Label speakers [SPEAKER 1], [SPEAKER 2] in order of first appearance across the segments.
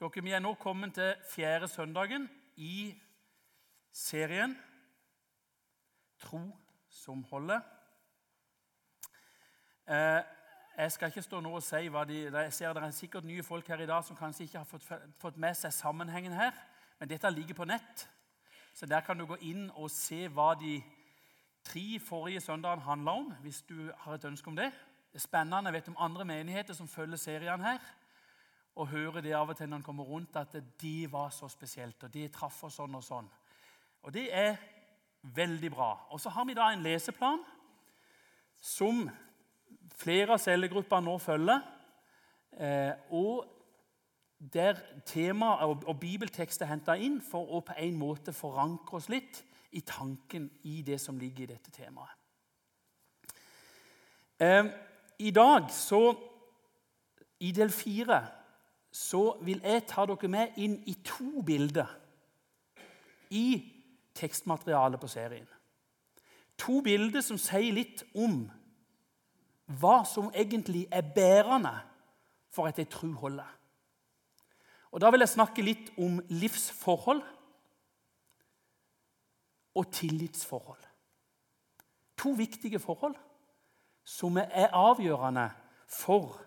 [SPEAKER 1] Dere, Vi er nå kommet til fjerde søndagen i serien Tro som holder. Eh, jeg skal ikke stå nå og si hva de Jeg ser Det er sikkert nye folk her i dag som kanskje ikke har fått, fått med seg sammenhengen her, men dette ligger på nett. Så der kan du gå inn og se hva de tre forrige søndagene handler om, hvis du har et ønske om det. Det er spennende. Jeg vet om andre menigheter som følger seriene her. Og hører det av og til når han kommer rundt, at de var så spesielt, og de traff oss sånn og sånn. Og det er veldig bra. Og så har vi da en leseplan som flere av cellegruppene nå følger. Eh, og der tema og, og bibeltekst er henta inn for å på en måte forankre oss litt i tanken i det som ligger i dette temaet. Eh, I dag, så i del fire, så vil jeg ta dere med inn i to bilder i tekstmaterialet på serien. To bilder som sier litt om hva som egentlig er bærende for at ei tru holder. Og Da vil jeg snakke litt om livsforhold og tillitsforhold. To viktige forhold som er avgjørende for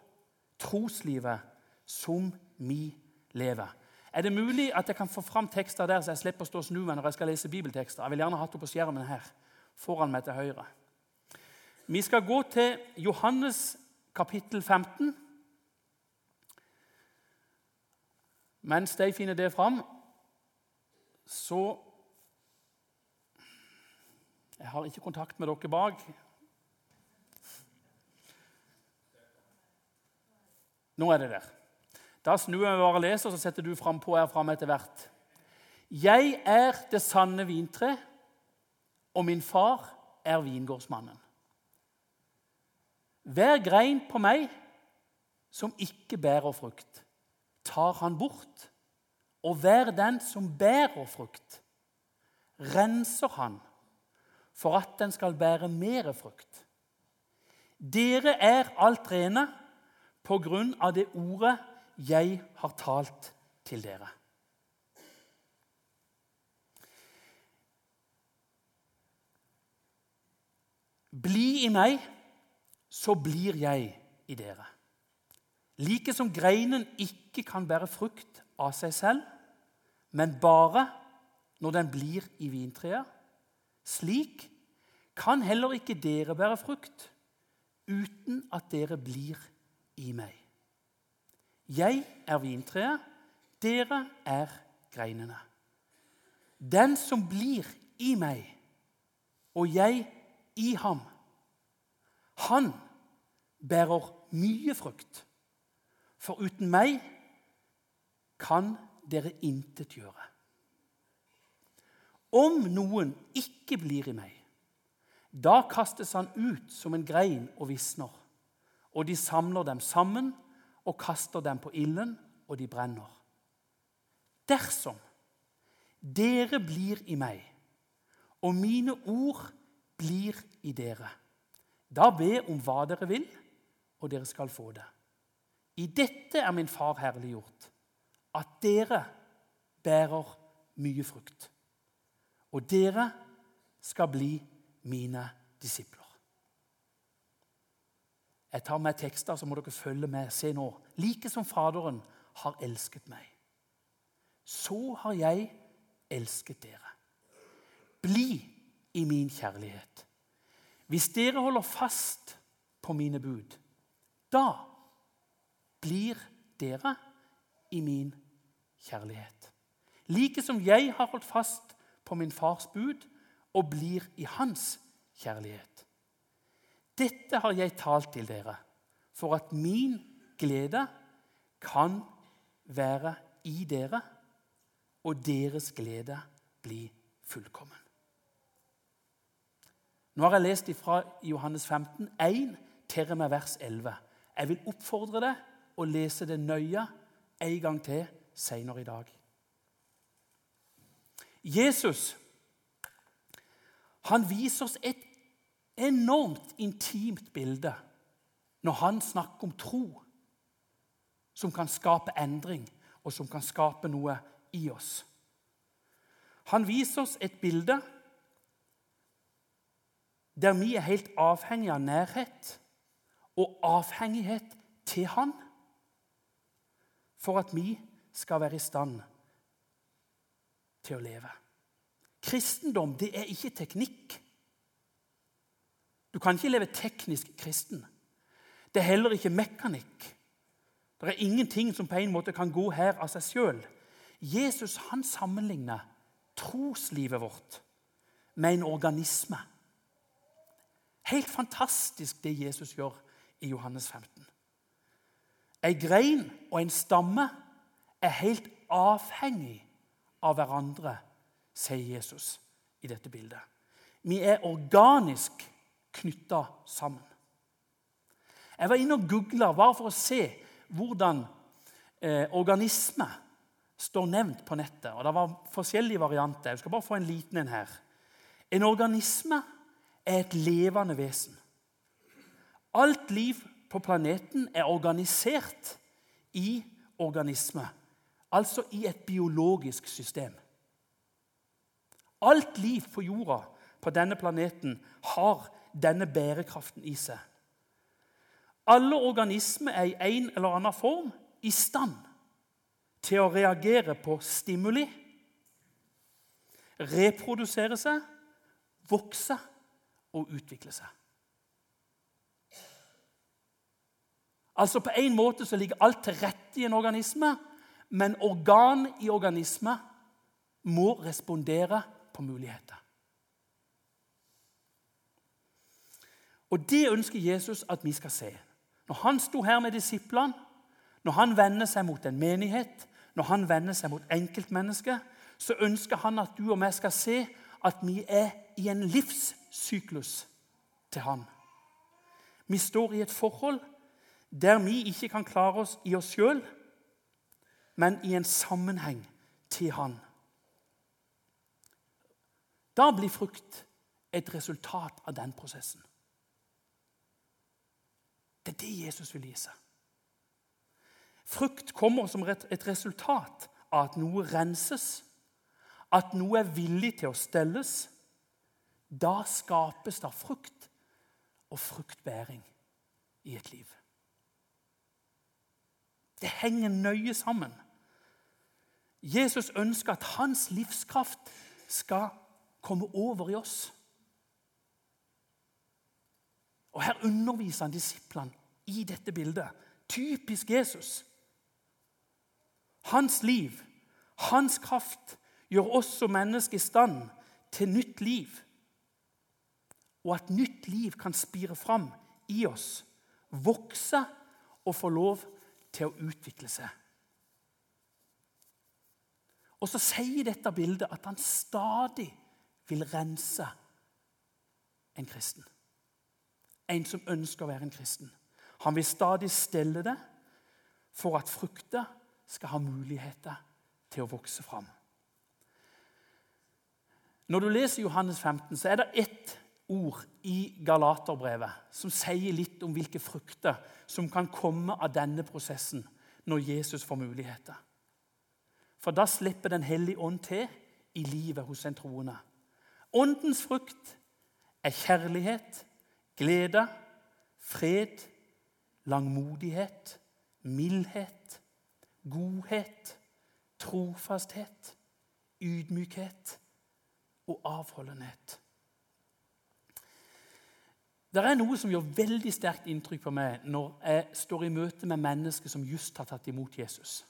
[SPEAKER 1] troslivet som vi lever. Er det mulig at jeg kan få fram tekster der så jeg slipper å stå og snu meg når jeg skal lese bibeltekster? Jeg vil gjerne ha det på skjermen her foran meg til høyre. Vi skal gå til Johannes kapittel 15. Mens de finner det fram, så Jeg har ikke kontakt med dere bak. Nå er det der. Da snur bare og leser, så setter du fram på her fram etter hvert. Jeg er det sanne vintre, og min far er vingårdsmannen. Hver grein på meg som ikke bærer frukt, tar han bort. Og hver den som bærer frukt, renser han for at den skal bære mer frukt. Dere er alt rene på grunn av det ordet jeg har talt til dere. Bli i meg, så blir jeg i dere. Like som greinen ikke kan bære frukt av seg selv, men bare når den blir i vintreet, slik kan heller ikke dere bære frukt uten at dere blir i meg. Jeg er vintreet, dere er greinene. Den som blir i meg, og jeg i ham, han bærer mye frukt. For uten meg kan dere intet gjøre. Om noen ikke blir i meg, da kastes han ut som en grein og visner. Og de samler dem sammen og kaster dem på ilden, og de brenner. Dersom dere blir i meg, og mine ord blir i dere, da be om hva dere vil, og dere skal få det. I dette er min far herliggjort, at dere bærer mye frukt. Og dere skal bli mine disipler. Jeg tar med tekster, så må dere følge med. Se nå. Like som Faderen har elsket meg, så har jeg elsket dere. Bli i min kjærlighet. Hvis dere holder fast på mine bud, da blir dere i min kjærlighet. Like som jeg har holdt fast på min fars bud og blir i hans kjærlighet. Dette har jeg talt til dere, for at min glede kan være i dere, og deres glede bli fullkommen. Nå har jeg lest fra Johannes 15, 1 til og med vers 11. Jeg vil oppfordre deg å lese det nøye en gang til senere i dag. Jesus han viser oss et enormt intimt bilde når han snakker om tro som kan skape endring, og som kan skape noe i oss. Han viser oss et bilde der vi er helt avhengig av nærhet og avhengighet til Han for at vi skal være i stand til å leve. Kristendom det er ikke teknikk. Du kan ikke leve teknisk kristen. Det er heller ikke mekanikk. Det er ingenting som på en måte kan gå her av seg sjøl. Jesus han sammenligner troslivet vårt med en organisme. Helt fantastisk det Jesus gjør i Johannes 15. Ei grein og en stamme er helt avhengig av hverandre, sier Jesus i dette bildet. Vi er organisk knytta sammen. Jeg var inne og googla bare for å se hvordan eh, organisme står nevnt på nettet. og Det var forskjellige varianter. Jeg skal bare få en liten en her. En organisme er et levende vesen. Alt liv på planeten er organisert i organisme, altså i et biologisk system. Alt liv på jorda, på denne planeten, har denne bærekraften i seg. Alle organismer er i en eller annen form i stand til å reagere på stimuli, reprodusere seg, vokse og utvikle seg. Altså På en måte så ligger alt til rette i en organisme, men organ i organisme må respondere på muligheter. Og Det ønsker Jesus at vi skal se. Når han sto her med disiplene, når han vender seg mot en menighet, når han vender seg mot enkeltmennesker, så ønsker han at du og jeg skal se at vi er i en livssyklus til han. Vi står i et forhold der vi ikke kan klare oss i oss sjøl, men i en sammenheng til han. Da blir frukt et resultat av den prosessen. Det er det Jesus vil gi seg. Frukt kommer som et resultat av at noe renses, at noe er villig til å stelles. Da skapes det frukt og fruktbæring i et liv. Det henger nøye sammen. Jesus ønsker at hans livskraft skal komme over i oss. Og Her underviser han disiplene i dette bildet. Typisk Jesus. Hans liv, hans kraft, gjør oss som mennesker i stand til nytt liv. Og at nytt liv kan spire fram i oss, vokse og få lov til å utvikle seg. Og så sier dette bildet at han stadig vil rense en kristen. En som ønsker å være en kristen. Han vil stadig stelle det for at frukter skal ha muligheter til å vokse fram. Når du leser Johannes 15, så er det ett ord i Galaterbrevet som sier litt om hvilke frukter som kan komme av denne prosessen når Jesus får muligheter. For da slipper Den hellige ånd til i livet hos en troende. Åndens frukt er kjærlighet, glede, fred, langmodighet, mildhet, godhet, trofasthet, ydmykhet og avholdenhet. Det er noe som gjør veldig sterkt inntrykk på meg når jeg står i møte med mennesker som just har tatt imot Jesus.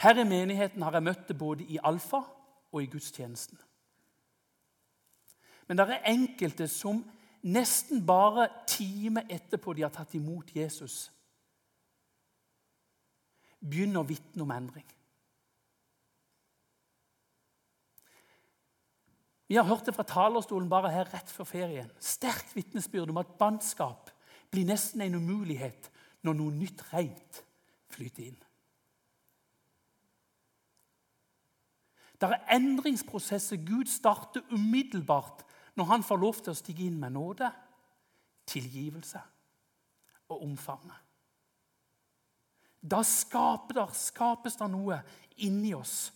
[SPEAKER 1] Her i menigheten har jeg møtt det både i alfa og i gudstjenesten. Men det er enkelte som nesten bare time etterpå de har tatt imot Jesus, begynner å vitne om endring. Vi har hørt det fra talerstolen bare her rett før ferien. Sterkt vitnesbyrd om at bannskap blir nesten en umulighet når noe nytt rent flyter inn. Det er endringsprosesser Gud starter umiddelbart når han får lov til å stige inn med nåde, tilgivelse og omfavne. Da skaper skapes det noe inni oss.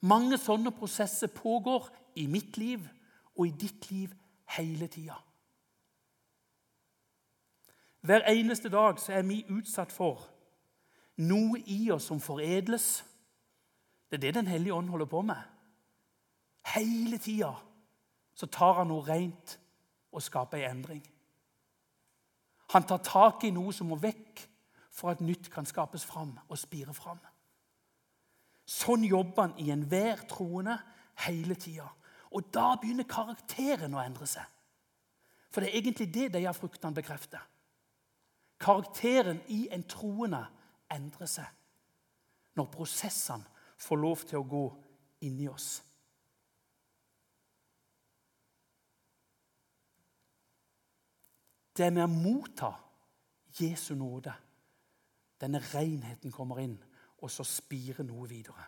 [SPEAKER 1] Mange sånne prosesser pågår i mitt liv og i ditt liv hele tida. Hver eneste dag er vi utsatt for noe i oss som foredles. Det er det Den hellige ånd holder på med. Hele tida så tar han noe rent og skaper en endring. Han tar tak i noe som må vekk for at nytt kan skapes fram og spire fram. Sånn jobber han i enhver troende hele tida. Og da begynner karakteren å endre seg. For det er egentlig det de av fruktene bekrefter. Karakteren i en troende endrer seg når prosessene får lov til å gå inni oss. Det er med å motta Jesu nåde denne renheten kommer inn, og så spirer noe videre.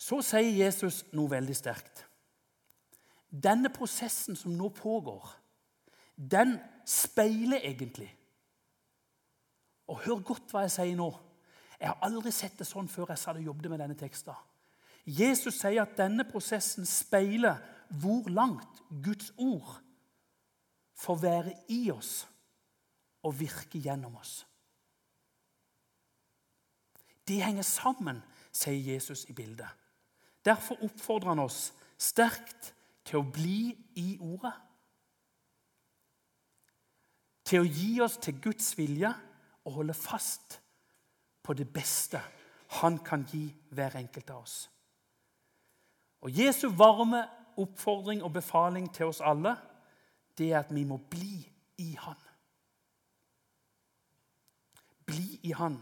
[SPEAKER 1] Så sier Jesus noe veldig sterkt. Denne prosessen som nå pågår, den speiler egentlig Og hør godt hva jeg sier nå. Jeg har aldri sett det sånn før jeg satt og jobbet med denne teksten. Jesus sier at denne prosessen speiler hvor langt Guds ord får være i oss og virke gjennom oss. De henger sammen, sier Jesus i bildet. Derfor oppfordrer han oss sterkt til å bli i Ordet. Til å gi oss til Guds vilje og holde fast på det beste han kan gi hver enkelt av oss. Og Jesu varme oppfordring og befaling til oss alle det er at vi må bli i Han bli i Han.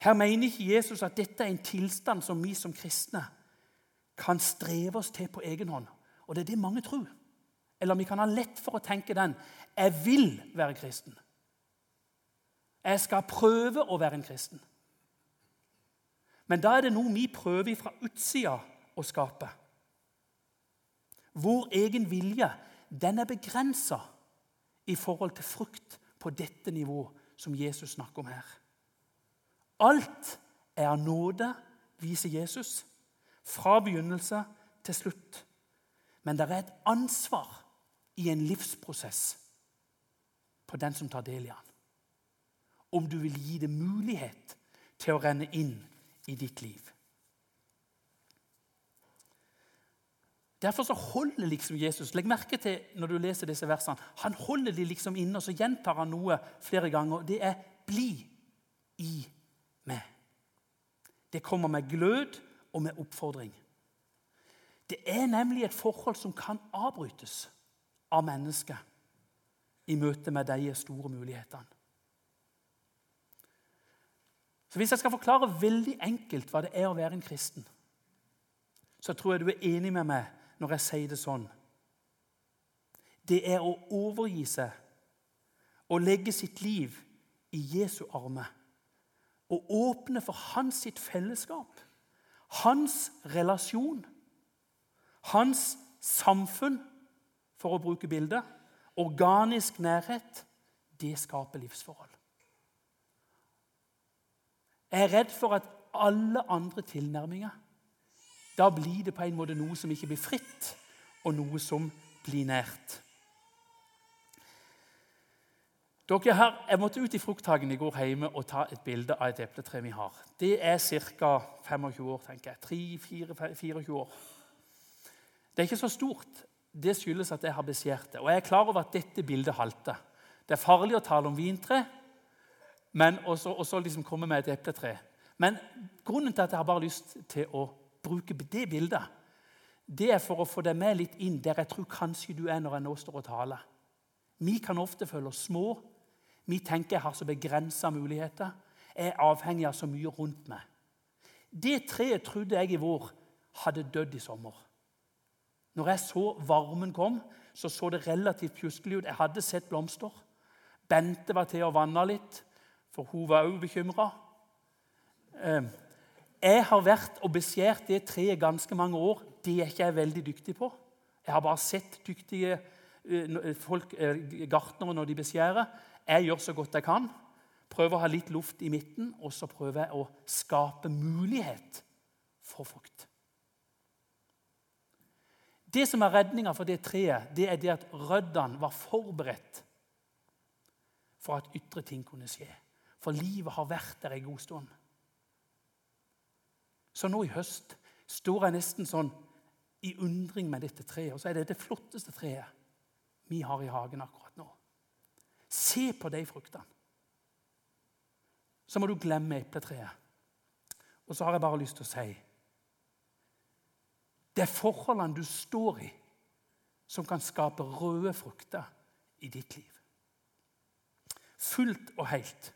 [SPEAKER 1] Her mener ikke Jesus at dette er en tilstand som vi som kristne kan streve oss til på egen hånd. Og det er det mange tror. Eller vi kan ha lett for å tenke den. Jeg vil være kristen. Jeg skal prøve å være en kristen. Men da er det noe vi prøver fra utsida å skape. Vår egen vilje den er begrensa i forhold til frukt på dette nivået som Jesus snakker om her. Alt er av nåde, viser Jesus, fra begynnelse til slutt. Men det er et ansvar i en livsprosess på den som tar del i den. Om du vil gi det mulighet til å renne inn i ditt liv. Derfor så holder liksom Jesus Legg merke til når du leser disse versene. Han holder de liksom inne, og så gjentar han noe flere ganger. Det er 'bli i meg'. Det kommer med glød og med oppfordring. Det er nemlig et forhold som kan avbrytes av mennesket i møte med de store mulighetene. Så Hvis jeg skal forklare veldig enkelt hva det er å være en kristen, så tror jeg du er enig med meg når jeg sier det sånn. Det er å overgi seg og legge sitt liv i Jesu arme. Og åpne for hans sitt fellesskap, hans relasjon, hans samfunn, for å bruke bildet. Organisk nærhet. Det skaper livsforhold. Jeg er redd for at alle andre tilnærminger da blir det på en måte noe som ikke blir fritt, og noe som blir nært. Dere her, Jeg måtte ut i frukthagen i går hjemme og ta et bilde av et epletre vi har. Det er ca. 25 år, tenker jeg. 3-24 år. Det er ikke så stort. Det skyldes at jeg har beskjært det. Og jeg er klar over at dette bildet halter. Det er farlig å tale om vintre, og så liksom komme med et epletre. Men grunnen til at jeg har bare lyst til å bruker det bildet, det er for å få deg med litt inn der jeg tror kanskje du er når jeg nå står og taler. Vi kan ofte føle oss små. Vi tenker jeg har så begrensa muligheter. Jeg er avhengig av så mye rundt meg. Det treet trodde jeg i vår hadde dødd i sommer. Når jeg så varmen kom, så så det relativt pjuskelig ut. Jeg hadde sett blomster. Bente var til å vanne litt, for hun var òg bekymra. Jeg har vært og beskjært det treet ganske mange år. Det er ikke jeg veldig dyktig på. Jeg har bare sett dyktige eh, folk, gartnere når de beskjærer. Jeg gjør så godt jeg kan. Prøver å ha litt luft i midten, og så prøver jeg å skape mulighet for frukt. Det som er redninga for det treet, det er det at røddene var forberedt for at ytre ting kunne skje. For livet har vært der en god stund. Så nå i høst står jeg nesten sånn i undring med dette treet. Og så er det det flotteste treet vi har i hagen akkurat nå. Se på de fruktene. Så må du glemme epletreet. Og så har jeg bare lyst til å si Det er forholdene du står i, som kan skape røde frukter i ditt liv. Fullt og helt.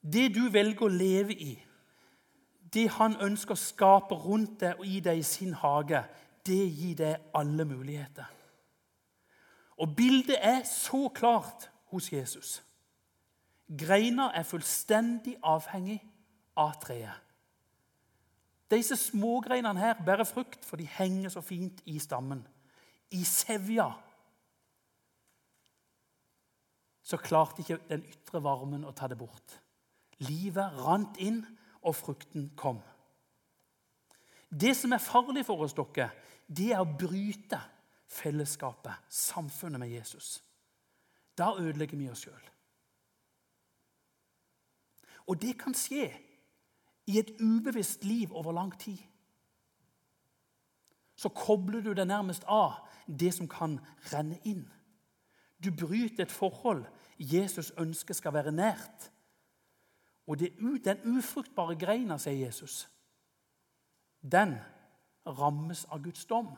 [SPEAKER 1] Det du velger å leve i, det han ønsker å skape rundt deg og i deg i sin hage, det gir deg alle muligheter. Og bildet er så klart hos Jesus. Greina er fullstendig avhengig av treet. Disse smågreinene her bærer frukt, for de henger så fint i stammen. I sevja så klarte ikke den ytre varmen å ta det bort. Livet rant inn, og frukten kom. Det som er farlig for oss, dere, det er å bryte fellesskapet, samfunnet med Jesus. Da ødelegger vi oss sjøl. Og det kan skje i et ubevisst liv over lang tid. Så kobler du deg nærmest av det som kan renne inn. Du bryter et forhold Jesus ønsker skal være nært. Og det, den ufruktbare greina, sier Jesus, den rammes av Guds dom.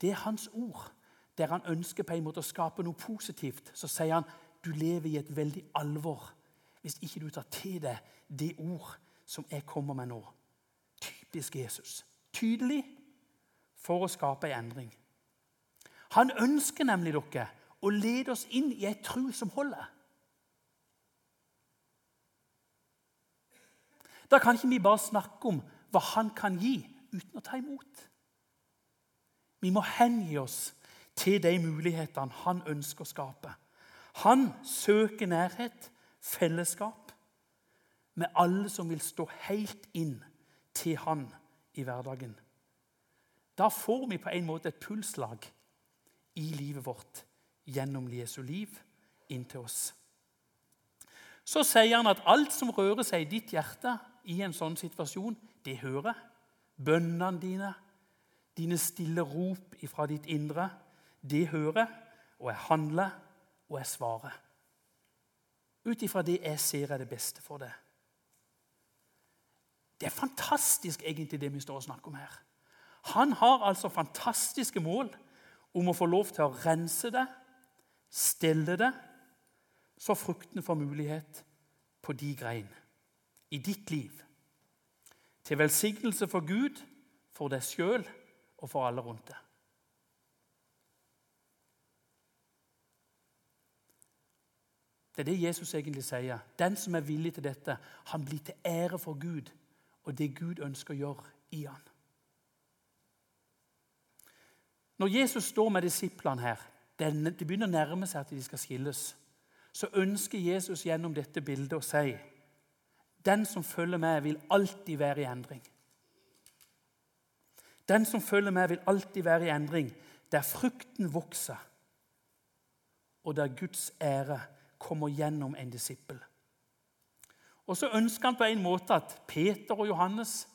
[SPEAKER 1] Det er hans ord. Der han ønsker på en måte å skape noe positivt, så sier han du lever i et veldig alvor hvis ikke du tar til deg det ord som jeg kommer med nå. Typisk Jesus. Tydelig for å skape en endring. Han ønsker nemlig dere å lede oss inn i ei tru som holder. Da kan ikke vi bare snakke om hva han kan gi, uten å ta imot. Vi må hengi oss til de mulighetene han ønsker å skape. Han søker nærhet, fellesskap, med alle som vil stå helt inn til han i hverdagen. Da får vi på en måte et pulslag i livet vårt gjennom Jesu liv inn til oss. Så sier han at alt som rører seg i ditt hjerte, i en sånn situasjon, det hører. Bønnene dine, dine stille rop fra ditt indre, det hører, og jeg handler, og jeg svarer. Ut ifra det jeg ser er det beste for deg. Det er fantastisk, egentlig, det vi står og snakker om her. Han har altså fantastiske mål om å få lov til å rense det, stelle det, så fruktene får mulighet på de grein i ditt liv. Til velsignelse for Gud, for deg sjøl og for alle rundt deg. Det er det Jesus egentlig sier. Den som er villig til dette, han blir til ære for Gud og det Gud ønsker å gjøre i han. Når Jesus står med disiplene her, det begynner å nærme seg at de skal skilles, så ønsker Jesus gjennom dette bildet å si den som følger med, vil alltid være i endring. Den som følger med, vil alltid være i endring, der frukten vokser, og der Guds ære kommer gjennom en disippel. Og så ønsker han på en måte at Peter og Johannes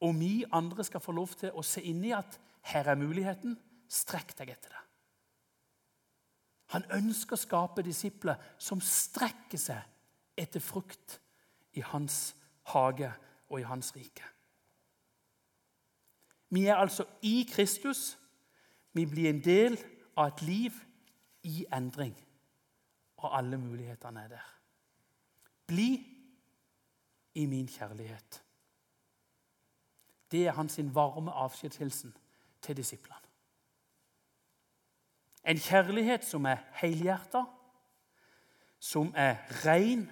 [SPEAKER 1] og vi andre skal få lov til å se inn i at her er muligheten. Strekk deg etter det. Han ønsker å skape disipler som strekker seg etter frukt i hans hage og i hans rike. Vi er altså i Kristus. Vi blir en del av et liv i endring. Og alle mulighetene er der. Bli i min kjærlighet. Det er hans varme avskjedshilsen til disiplene. En kjærlighet som er helhjerta, som er ren,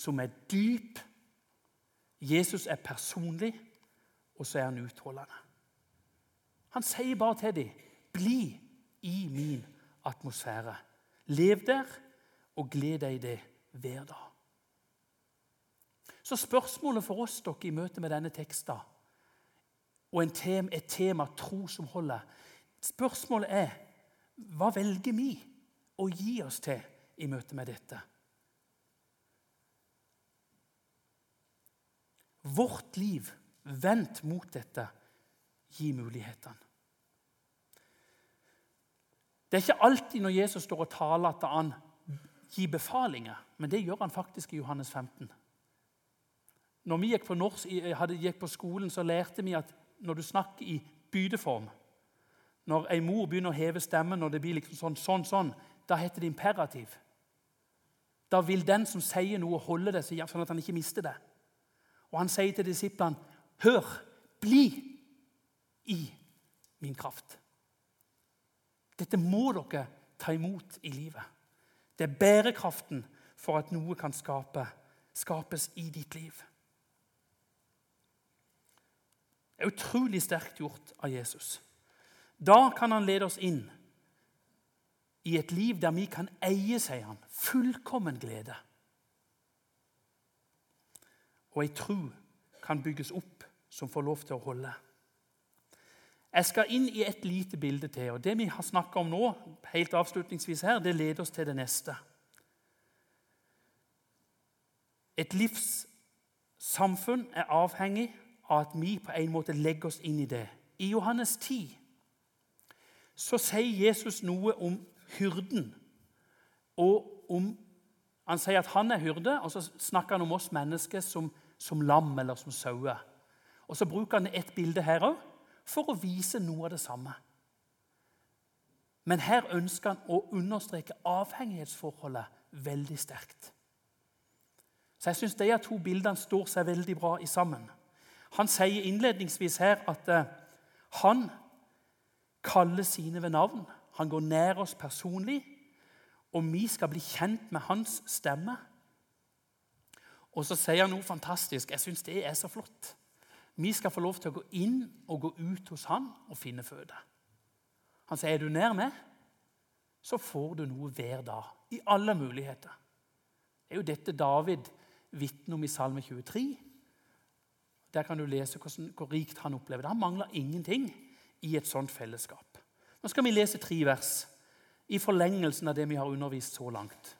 [SPEAKER 1] som er dyp. Jesus er personlig, og så er han utholdende. Han sier bare til dem, 'Bli i min atmosfære'. Lev der, og gled deg i det hver dag. Så spørsmålet for oss dere i møte med denne teksten og tema, et tema tro som holder Spørsmålet er hva velger vi å gi oss til i møte med dette? Vårt liv vendt mot dette gi mulighetene. Det er ikke alltid når Jesus står og taler, at han gir befalinger, men det gjør han faktisk i Johannes 15. Når vi gikk på, norsk, hadde, gikk på skolen, så lærte vi at når du snakker i bydeform Når ei mor begynner å heve stemmen, når det blir liksom sånn, sånn, sånn, da heter det imperativ. Da vil den som sier noe, holde det sånn at han ikke mister det. Og han sier til disiplene, 'Hør, bli i min kraft.' Dette må dere ta imot i livet. Det er bærekraften for at noe kan skape, skapes i ditt liv Det er utrolig sterkt gjort av Jesus. Da kan han lede oss inn i et liv der vi kan eie, sier han, fullkommen glede. Og ei tru kan bygges opp som får lov til å holde. Jeg skal inn i et lite bilde til. og Det vi har snakka om nå, helt avslutningsvis her, det leder oss til det neste. Et livssamfunn er avhengig av at vi på en måte legger oss inn i det. I Johannes 10 så sier Jesus noe om hyrden. Og om, Han sier at han er hyrde, og så snakker han om oss mennesker som, som lam eller som sauer. Og Så bruker han et bilde her òg for å vise noe av det samme. Men her ønsker han å understreke avhengighetsforholdet veldig sterkt. Så jeg syns de to bildene står seg veldig bra i sammen. Han sier innledningsvis her at eh, han kaller sine ved navn. Han går nær oss personlig, og vi skal bli kjent med hans stemme. Og så sier han noe fantastisk. Jeg syns det er så flott. Vi skal få lov til å gå inn og gå ut hos han og finne føde. Han sier, 'Er du nær meg, så får du noe hver dag.' I alle muligheter. Det er jo dette David vitner om i Salme 23. Der kan du lese hvordan, hvor rikt han opplever det. Han mangler ingenting i et sånt fellesskap. Nå skal vi lese tre vers i forlengelsen av det vi har undervist så langt.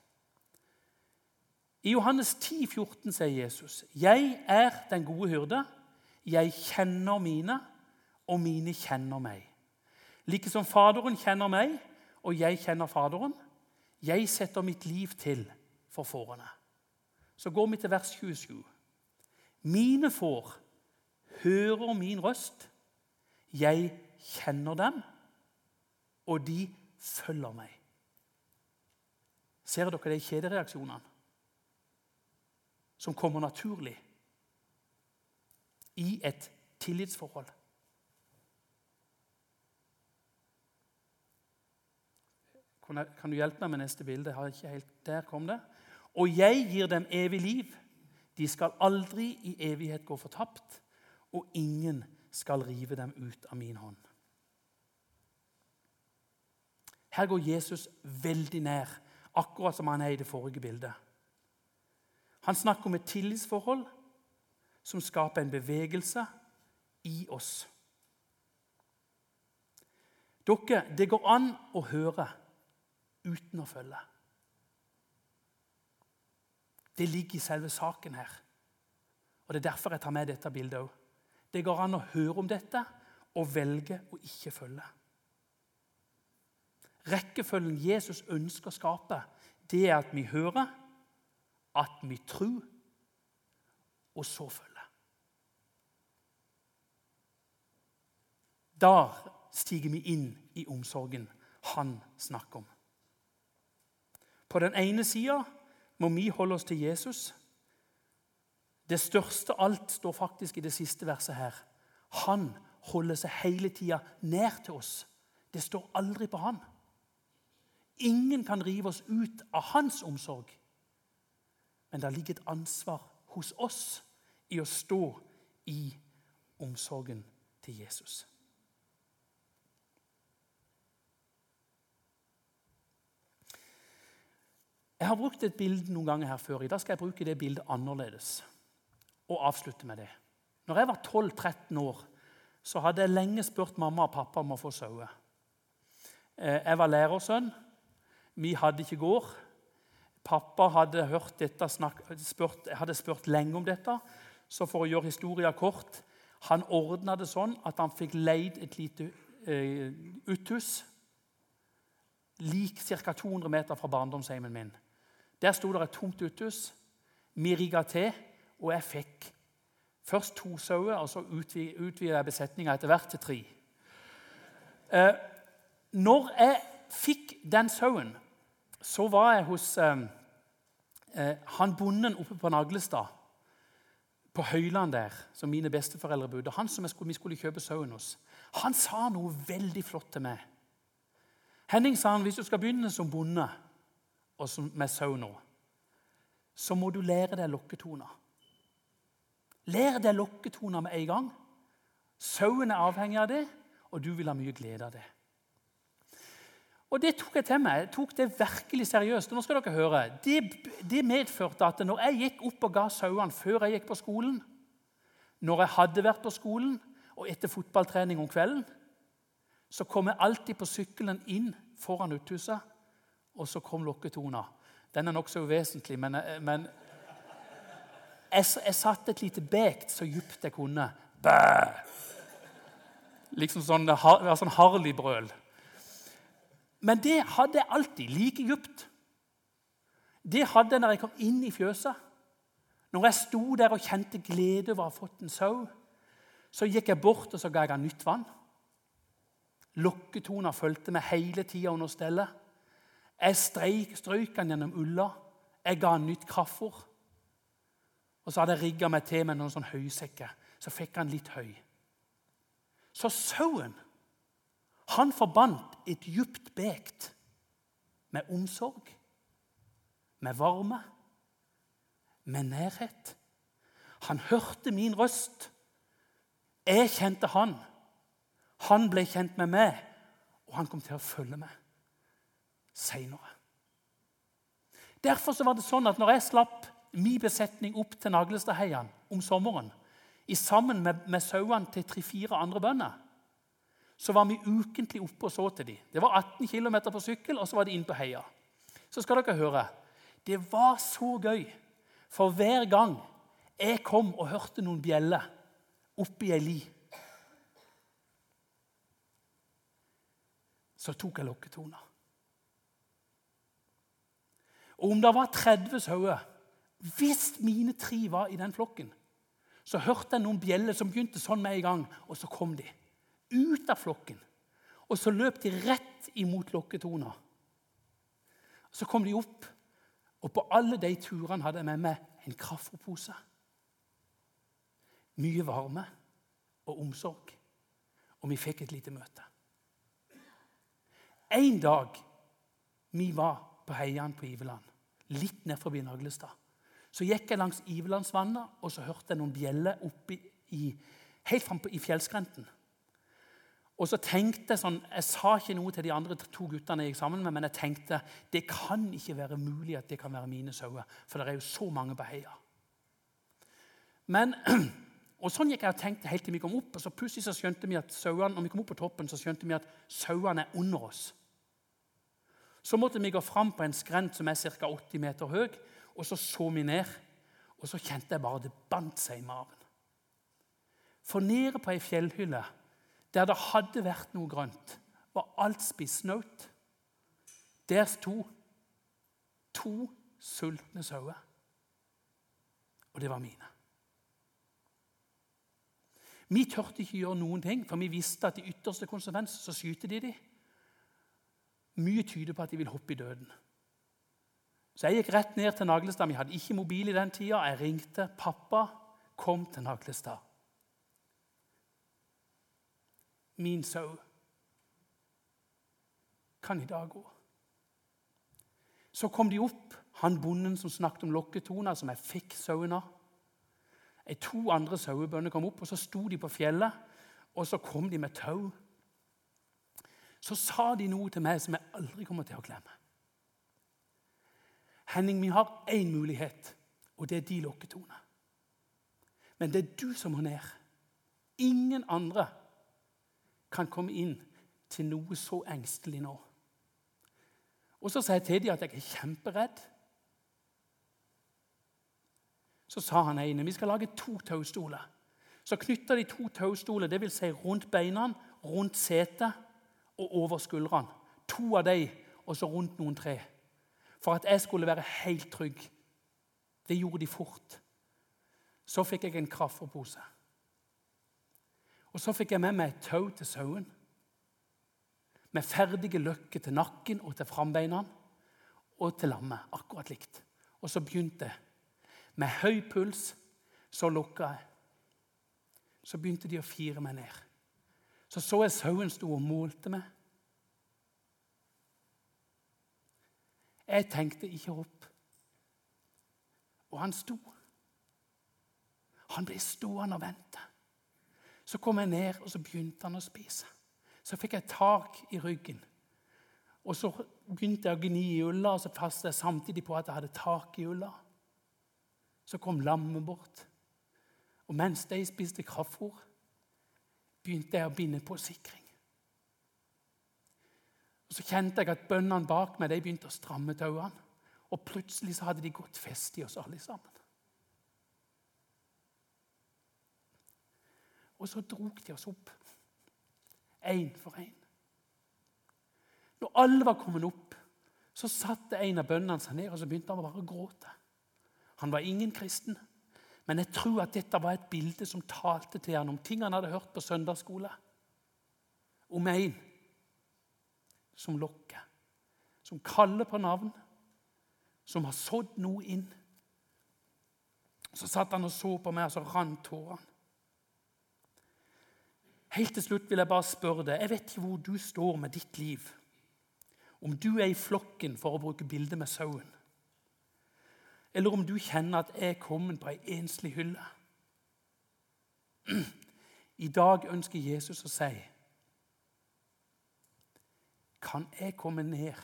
[SPEAKER 1] I Johannes 10, 14 sier Jesus.: Jeg er den gode hyrde. Jeg kjenner mine, og mine kjenner meg. Like som Faderen kjenner meg, og jeg kjenner Faderen. Jeg setter mitt liv til for fårene. Så går vi til vers 27. Mine får hører min røst. Jeg kjenner dem, og de følger meg. Ser dere de kjedereaksjonene som kommer naturlig i et tillitsforhold? Kan du hjelpe meg med neste bilde? Har ikke helt, Der kom det. Og jeg gir dem evig liv. De skal aldri i evighet gå fortapt, og ingen skal rive dem ut av min hånd. Her går Jesus veldig nær, akkurat som han er i det forrige bildet. Han snakker om et tillitsforhold som skaper en bevegelse i oss. Dere, det går an å høre uten å følge. Det ligger i selve saken her. Og Det er derfor jeg tar med dette bildet òg. Det går an å høre om dette og velge å ikke følge. Rekkefølgen Jesus ønsker å skape, det er at vi hører, at vi tror, og så følger. Da stiger vi inn i omsorgen han snakker om. På den ene sida må vi holde oss til Jesus. Det største alt står faktisk i det siste verset her. Han holder seg hele tida nær til oss. Det står aldri på han. Ingen kan rive oss ut av hans omsorg. Men det ligger et ansvar hos oss i å stå i omsorgen til Jesus. Jeg har brukt et bilde noen ganger her før. I dag skal jeg bruke det bildet annerledes og avslutte med det. Når jeg var 12-13 år, så hadde jeg lenge spurt mamma og pappa om å få sauer. Eh, jeg var lærersønn. Vi hadde ikke gård. Pappa hadde hørt dette, spurt, hadde spurt lenge om dette. Så for å gjøre historien kort Han ordna det sånn at han fikk leid et lite eh, uthus lik ca. 200 meter fra barndomsheimen min. Der sto det et tomt uthus. Vi rigga til, og jeg fikk først to sauer, og så utvida jeg besetninga etter hvert til tre. Eh, når jeg fikk den sauen, så var jeg hos eh, eh, han bonden oppe på Naglestad, på Høyland der, som mine besteforeldre bodde. Han som skulle, vi skulle kjøpe sauen hos. Han sa noe veldig flott til meg. Henning sa han, hvis du skal begynne som bonde og som med sau nå, så må du lære deg lokketoner. Lær deg lokketoner med en gang. Sauen er avhengig av det, og du vil ha mye glede av det. Og Det tok jeg til meg. Jeg tok det virkelig seriøst. nå skal dere høre. Det, det medførte at når jeg gikk opp og ga sauene før jeg gikk på skolen, når jeg hadde vært på skolen, og etter fotballtrening om kvelden, så kom jeg alltid på sykkelen inn foran uthuset, og så kom lokketona. Den er nokså uvesentlig, men, men jeg, jeg satte et lite bekt så djupt jeg kunne. Bæ! Liksom sånn, sånn Harley-brøl. Men det hadde jeg alltid, like djupt. Det hadde jeg når jeg kom inn i fjøset. Når jeg sto der og kjente glede over å ha fått en sau, så gikk jeg bort og så ga jeg han nytt vann. Lokketoner fulgte meg hele tida under stellet. Jeg streik, strøyk han gjennom ulla. Jeg ga han nytt kraftfôr. Og så hadde jeg rigga meg til med noen sånn høysekker. Så fikk han litt høy. Så sauen han forbandt et djupt bekt med omsorg, med varme, med nærhet. Han hørte min røst. Jeg kjente han. Han ble kjent med meg, og han kom til å følge meg seinere. Derfor var det sånn at når jeg slapp min besetning opp til Naglestadheian om sommeren, i sammen med, med sauene til tre-fire andre bønder, så var vi ukentlig oppe og så til dem. Det var 18 km på sykkel, og så var de inn på heia. Så skal dere høre. Det var så gøy, for hver gang jeg kom og hørte noen bjeller oppi ei li, så tok jeg lokketona. Og om det var 30 sauer Hvis mine tre var i den flokken, så hørte jeg noen bjeller som begynte sånn med en gang, og så kom de ut av flokken. Og så løp de rett imot lokketona. Så kom de opp, og på alle de turene hadde jeg med meg en kaffepose. Mye varme og omsorg, og vi fikk et lite møte. En dag vi var på Heian på Iveland, litt ned forbi Naglestad, så gikk jeg langs Ivelandsvannet, og så hørte jeg noen bjeller oppe i, helt fram i fjellskrenten. Og så tenkte Jeg sånn, jeg sa ikke noe til de andre to guttene jeg gikk sammen med, men jeg tenkte det kan ikke være mulig at det kan være mine sauer, for det er jo så mange på heia. Men, og Sånn gikk jeg og tenkte helt til vi kom opp. og så Plutselig så skjønte vi at sauene, når vi kom opp på toppen, så skjønte vi at sauene er under oss. Så måtte vi gå fram på en skrent som er ca. 80 meter høy, og så så vi ned. Og så kjente jeg bare det bandt seg i maven. For nede på ei fjellhylle der det hadde vært noe grønt, var alt spissnaut. Der sto to sultne sauer. Og det var mine. Vi turte ikke gjøre noen ting, for vi visste at i ytterste konsekvens så skyter de dem. Mye tyder på at de vil hoppe i døden. Så jeg gikk rett ned til Naglestad. Vi hadde ikke mobil i den tida. Jeg ringte. 'Pappa, kom til Naglestad.' Min sau kan i dag gå. Så kom de opp, han bonden som snakket om lokketoner, som jeg fikk sauen av. to andre sauebønder kom opp, og så sto de på fjellet, og så kom de med tau. Så sa de noe til meg som jeg aldri kommer til å glemme. Henning, vi har én mulighet, og det er de lokketonene. Men det er du som må ned. Ingen andre kan komme inn til noe så engstelig nå. Og så sa jeg til dem at jeg er kjemperedd. Så sa han ene vi skal lage to taustoler. Så knytter de to taustoler, dvs. Si rundt beina, rundt setet og over skuldrene. To av dem, og så rundt noen tre. For at jeg skulle være helt trygg. Det gjorde de fort. Så fikk jeg en kraftfôrpose. Og så fikk jeg med meg et tau til sauen. Med ferdige løkker til nakken og til frambeina og til lammet. Akkurat likt. Og så begynte jeg med høy puls så lukka jeg. Så begynte de å fire meg ned. Så så jeg sauen sto og målte meg. Jeg tenkte ikke opp. Og han sto. Han ble stående og vente. Så kom jeg ned, og så begynte han å spise. Så fikk jeg tak i ryggen. Og så begynte jeg å gni i ulla, og så fastet jeg samtidig på at jeg hadde tak i ulla. Så kom lammet bort. Og mens de spiste kraftfôr, begynte jeg å binde på sikring. Og Så kjente jeg at bøndene bak meg de begynte å stramme tauene. Og plutselig så hadde de gått fest i oss alle sammen. Og så drog de oss opp, én for én. Når alle var kommet opp, så satte en av bøndene seg ned og så begynte han bare å gråte. Han var ingen kristen, men jeg tror at dette var et bilde som talte til han om ting han hadde hørt på søndagsskole. Om en som lokker, som kaller på navn, som har sådd noe inn. Så satt han og så på meg, og så rant tårene. Helt til slutt vil jeg bare spørre deg Jeg vet ikke hvor du står med ditt liv. Om du er i flokken, for å bruke bildet med sauen eller om du kjenner at jeg er kommet på ei enslig hylle. I dag ønsker Jesus å si Kan jeg komme ned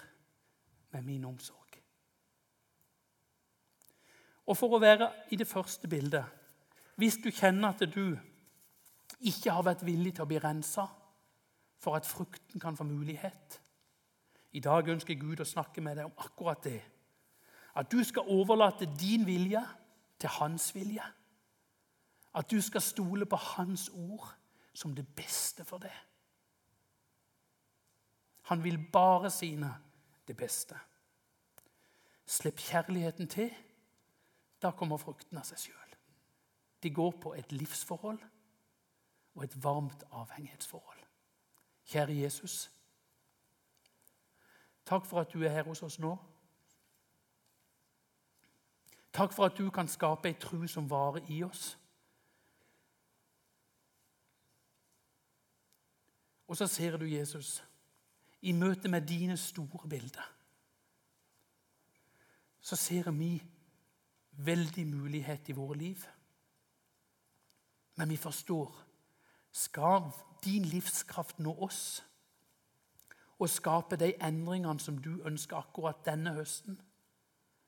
[SPEAKER 1] med min omsorg? Og for å være i det første bildet Hvis du kjenner at du ikke har vært villig til å bli rensa for at frukten kan få mulighet I dag ønsker Gud å snakke med deg om akkurat det. At du skal overlate din vilje til hans vilje. At du skal stole på hans ord som det beste for deg. Han vil bare sine det beste. Slipp kjærligheten til. Da kommer frukten av seg sjøl. De går på et livsforhold og et varmt avhengighetsforhold. Kjære Jesus. Takk for at du er her hos oss nå. Takk for at du kan skape ei tru som varer i oss. Og så ser du Jesus i møte med dine store bilder. Så ser vi veldig mulighet i våre liv. Men vi forstår skal din livskraft nå oss og skape de endringene som du ønsker akkurat denne høsten,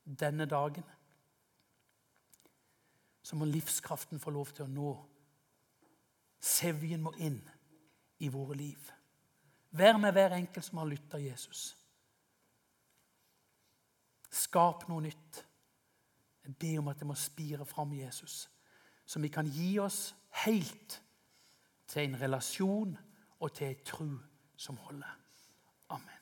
[SPEAKER 1] denne dagen så må livskraften få lov til å nå. Sevjen må inn i våre liv. Vær med hver enkelt som har lytta Jesus. Skap noe nytt. Jeg ber om at det må spire fram Jesus, så vi kan gi oss helt til en relasjon og til en tru som holder. Amen.